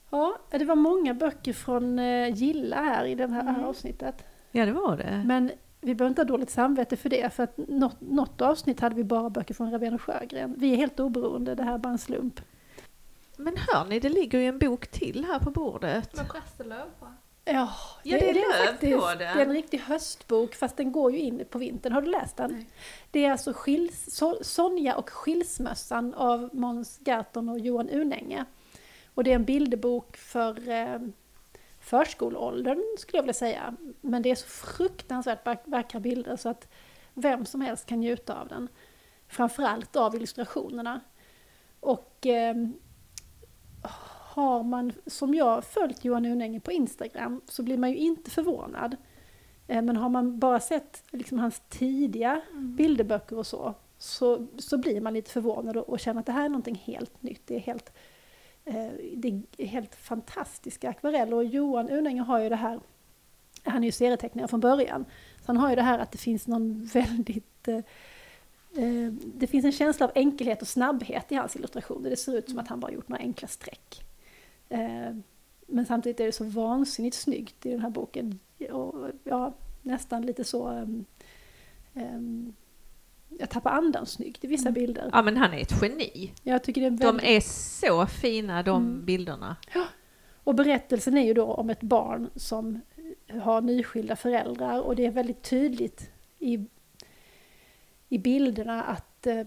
Ja, det var många böcker från eh, Gilla här i det här Mm. avsnittet. Ja, det var det. Men vi behöver inte ha dåligt samvete för det, för att något, något avsnitt hade vi bara böcker från Ravén och Sjögren. Vi är helt oberoende, det här är bara en slump. Men hör ni, det ligger ju en bok till här på bordet. Med Prästelöv va? Ja, Ja, det är löv faktiskt på den. det är en riktig höstbok, fast den går ju in på vintern. Har du läst den? Nej. Det är alltså skils, So- Sonja och skilsmässan av Måns Gerton och Johan Unänge. Och det är en bilderbok för eh, förskoleåldern skulle jag vilja säga. Men det är så fruktansvärt vack- vackra bilder så att vem som helst kan njuta av den. Framförallt av illustrationerna. Och eh, har man, som jag, följt Johan Unänge på Instagram så blir man ju inte förvånad. Eh, Men har man bara sett liksom hans tidiga bilderböcker och så, så, så blir man lite förvånad och, och känner att det här är någonting helt nytt. Det är helt, eh, det är helt fantastiska akvareller och Johan Unänge har ju det här, han är ju serietecknare från början, så han har ju det här att det finns någon [laughs] väldigt eh, eh, det finns en känsla av enkelhet och snabbhet i hans illustrationer. Det ser ut som att han bara gjort några enkla streck. Eh, men samtidigt är det så vansinnigt snyggt i den här boken. Och, ja, nästan lite så... Um, um, jag tappar andan snyggt i vissa Mm. bilder. Ja men han är ett geni. Jag tycker det är De väldigt... är så fina de Mm. bilderna. Och berättelsen är ju då om ett barn som har nyskilda föräldrar och det är väldigt tydligt i, i bilderna att eh,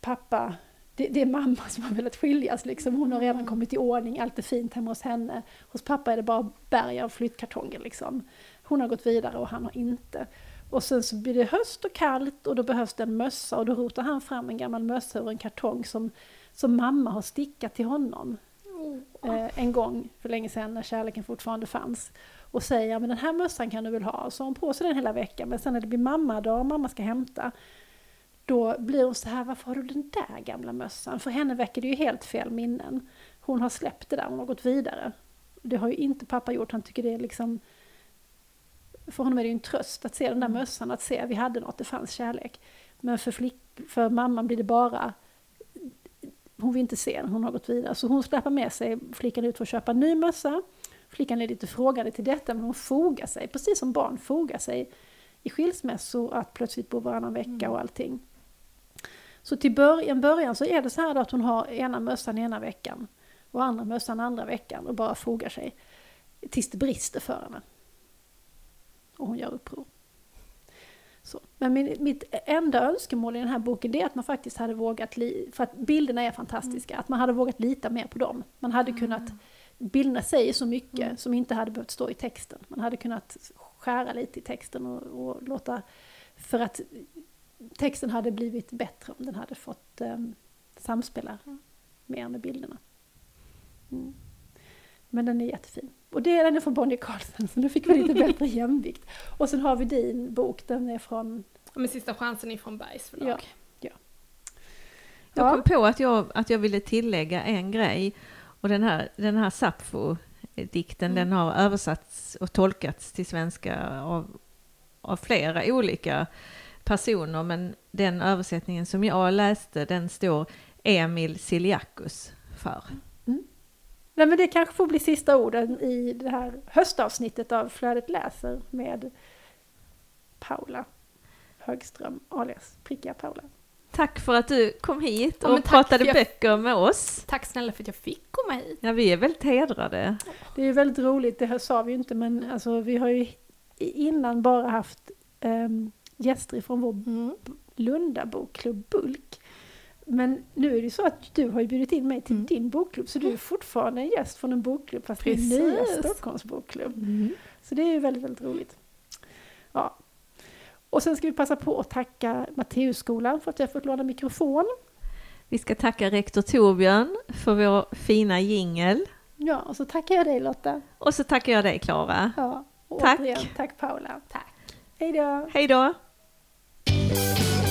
pappa, det, det är mamma som har velat skiljas liksom. Hon har redan kommit i ordning, allt är fint hemma hos henne. Hos pappa är det bara berg av flyttkartonger liksom. Hon har gått vidare och han har inte. Och sen så blir det höst och kallt och då behövs det en mössa och då rotar han fram en gammal mössa ur en kartong som, som mamma har stickat till honom eh, en gång för länge sedan när kärleken fortfarande fanns och säger men den här mössan kan du väl ha. Så har hon på sig den hela veckan men sen när det blir mammadag och mamma ska hämta då blir hon så här, varför har du den där gamla mössan? För henne väcker det ju helt fel minnen. Hon har släppt det där, hon har gått vidare. Det har ju inte pappa gjort, han tycker det är liksom för honom är det ju en tröst att se den där mössan, att se vi hade något, det fanns kärlek. Men för, flick, för mamman blir det bara hon vill inte se den, hon har gått vidare. Så hon släpper med sig flickan ut för att köpa en ny mössa. Flickan är lite frågande till detta men hon fogar sig, precis som barn fogar sig i skilsmässor, att plötsligt bo varannan vecka och allting. Så till början, början så är det så här då att hon har ena mössan ena veckan och andra mössan andra veckan och bara fogar sig tills det brister för henne. Och hon gör uppror. Så. Men min, mitt enda önskemål i den här boken är att man faktiskt hade vågat, li- för att bilderna är fantastiska, att man hade vågat lita mer på dem. Man hade kunnat, bilderna säger så mycket som inte hade behövt stå i texten. Man hade kunnat skära lite i texten och, och låta, för att texten hade blivit bättre om den hade fått um, samspela mer med bilderna. Mm. Men den är jättefin. Och det är den är från Bonnier Carlsen, så nu fick vi lite bättre [laughs] jämvikt. Och sen har vi din bok, den är från... Ja, men sista chansen är från Bergs förlag. Ja. Ja. Jag Ja. kom på att jag, att jag ville tillägga en grej. Och den här, den här Sappho-dikten, den har översatts och tolkats till svenska av, av flera olika personer. Men den översättningen som jag läste, den står Emil Siliakus för. Nej, men det kanske får bli sista orden i det här höstavsnittet av Flödet läser med Paula Högström alias Prickiga Paula. Tack för att du kom hit Ja, och tack pratade jag- böcker med oss. Tack snälla för att jag fick komma hit. Ja, vi är väldigt hedrade. Det är väldigt roligt, det här sa vi ju inte, men alltså, vi har ju innan bara haft um, gäster från vår Mm. Lunda bokklubb Bulk. Men nu är det ju så att du har ju bjudit in mig till Mm. din bokklubb, så du är fortfarande en gäst från en bokklubb, fast det är nya Precis. Stockholms bokklubb. Mm. Så det är ju väldigt, väldigt roligt. Ja. Och sen ska vi passa på att tacka Matteusskolan för att jag fått låna mikrofon. Vi ska tacka rektor Torbjörn för vår fina jingel. Ja, och så tackar jag dig Lotta. Och så tackar jag dig Klara. Ja, Tack. återigen tack Paula. Tack. Hej då! Hej då! Música